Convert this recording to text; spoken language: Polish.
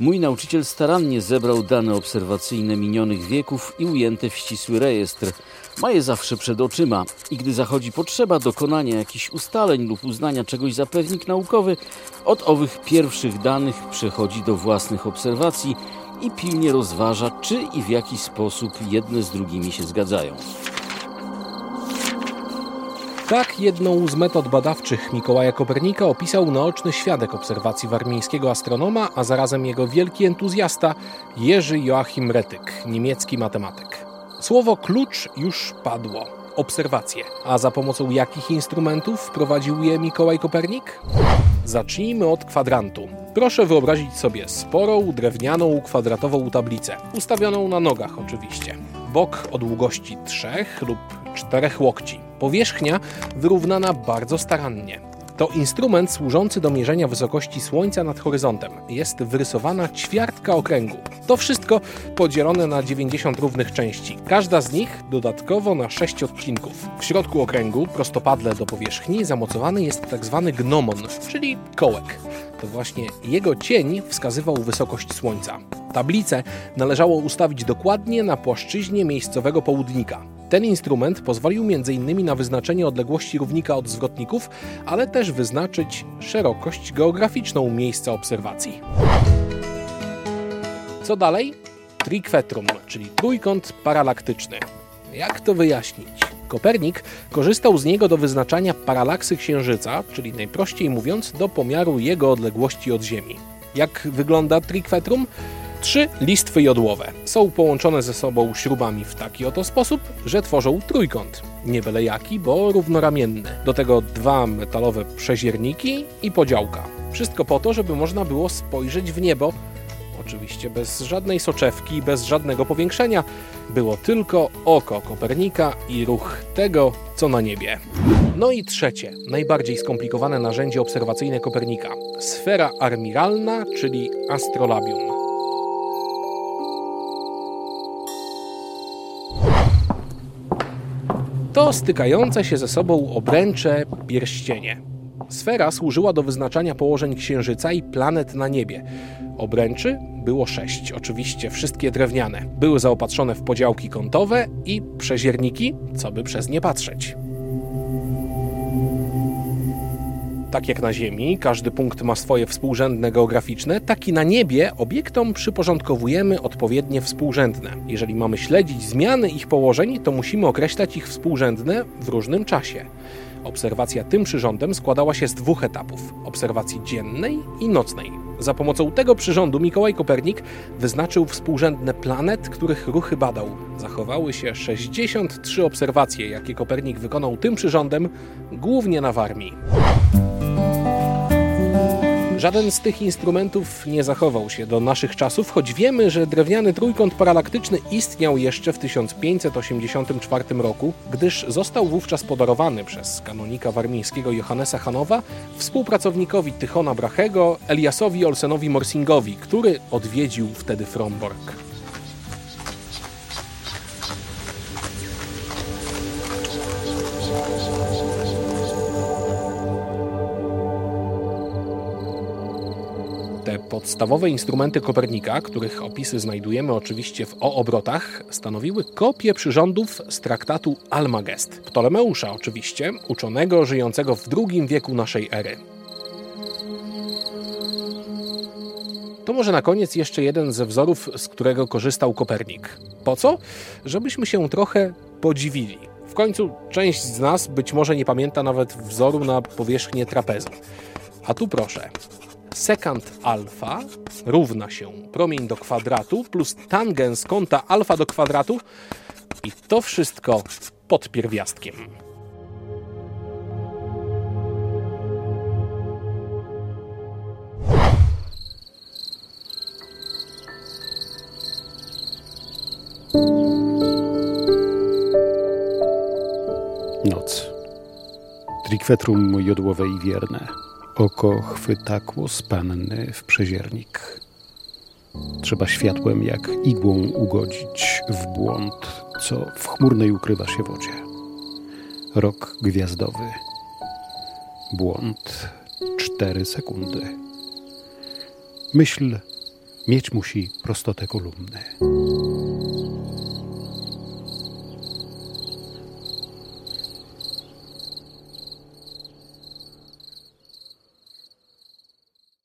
Mój nauczyciel starannie zebrał dane obserwacyjne minionych wieków i ujęte w ścisły rejestr. Ma je zawsze przed oczyma i gdy zachodzi potrzeba dokonania jakichś ustaleń lub uznania czegoś za pewnik naukowy, od owych pierwszych danych przechodzi do własnych obserwacji i pilnie rozważa, czy i w jaki sposób jedne z drugimi się zgadzają. Tak jedną z metod badawczych Mikołaja Kopernika opisał naoczny świadek obserwacji warmińskiego astronoma, a zarazem jego wielki entuzjasta Jerzy Joachim Retyk, niemiecki matematyk. Słowo klucz już padło. Obserwacje. A za pomocą jakich instrumentów wprowadził je Mikołaj Kopernik? Zacznijmy od kwadrantu. Proszę wyobrazić sobie sporą, drewnianą, kwadratową tablicę, ustawioną na nogach oczywiście. Bok o długości trzech lub czterech łokci. Powierzchnia wyrównana bardzo starannie. To instrument służący do mierzenia wysokości Słońca nad horyzontem. Jest wyrysowana ćwiartka okręgu. To wszystko podzielone na 90 równych części. Każda z nich dodatkowo na 6 odcinków. W środku okręgu, prostopadle do powierzchni, zamocowany jest tzw. Tak gnomon, czyli kołek. To właśnie jego cień wskazywał wysokość Słońca. Tablicę należało ustawić dokładnie na płaszczyźnie miejscowego południka. Ten instrument pozwolił m.in. na wyznaczenie odległości równika od zwrotników, ale też wyznaczyć szerokość geograficzną miejsca obserwacji. Co dalej? Triquetrum, czyli trójkąt paralaktyczny. Jak to wyjaśnić? Kopernik korzystał z niego do wyznaczania paralaksy Księżyca, czyli najprościej mówiąc do pomiaru jego odległości od Ziemi. Jak wygląda triquetrum? Trzy listwy jodłowe są połączone ze sobą śrubami w taki oto sposób, że tworzą trójkąt. Nie byle jaki, bo równoramienny. Do tego dwa metalowe przezierniki i podziałka. Wszystko po to, żeby można było spojrzeć w niebo, oczywiście bez żadnej soczewki, bez żadnego powiększenia. Było tylko oko Kopernika i ruch tego, co na niebie. No i trzecie, najbardziej skomplikowane narzędzie obserwacyjne Kopernika sfera armiralna, czyli astrolabium. To stykające się ze sobą obręcze pierścienie. Sfera służyła do wyznaczania położeń Księżyca i planet na niebie. Obręczy było sześć, oczywiście wszystkie drewniane. Były zaopatrzone w podziałki kątowe i przezierniki, co by przez nie patrzeć. Tak jak na Ziemi, każdy punkt ma swoje współrzędne geograficzne, tak i na niebie obiektom przyporządkowujemy odpowiednie współrzędne. Jeżeli mamy śledzić zmiany ich położeń, to musimy określać ich współrzędne w różnym czasie. Obserwacja tym przyrządem składała się z dwóch etapów: obserwacji dziennej i nocnej. Za pomocą tego przyrządu Mikołaj Kopernik wyznaczył współrzędne planet, których ruchy badał. Zachowały się 63 obserwacje, jakie Kopernik wykonał tym przyrządem, głównie na Warmii. Żaden z tych instrumentów nie zachował się do naszych czasów, choć wiemy, że drewniany trójkąt paralaktyczny istniał jeszcze w 1584 roku, gdyż został wówczas podarowany przez kanonika warmińskiego Johannesa Hanowa współpracownikowi Tychona Brachego, Eliasowi Olsenowi Morsingowi, który odwiedził wtedy Fromborg. Podstawowe instrumenty Kopernika, których opisy znajdujemy oczywiście w O obrotach, stanowiły kopie przyrządów z traktatu Almagest. Ptolemeusza oczywiście, uczonego żyjącego w II wieku naszej ery. To może na koniec jeszcze jeden ze wzorów, z którego korzystał Kopernik. Po co? Żebyśmy się trochę podziwili. W końcu część z nas być może nie pamięta nawet wzoru na powierzchnię trapezu. A tu proszę, sekant alfa równa się promień do kwadratu plus tangens kąta alfa do kwadratu i to wszystko pod pierwiastkiem. Noc. Trikwetrum jodłowe i wierne. Oko chwytakło z panny w przeziernik. Trzeba światłem jak igłą ugodzić w błąd, co w chmurnej ukrywa się wodzie. Rok gwiazdowy. Błąd cztery sekundy. Myśl Mieć musi prostotę kolumny.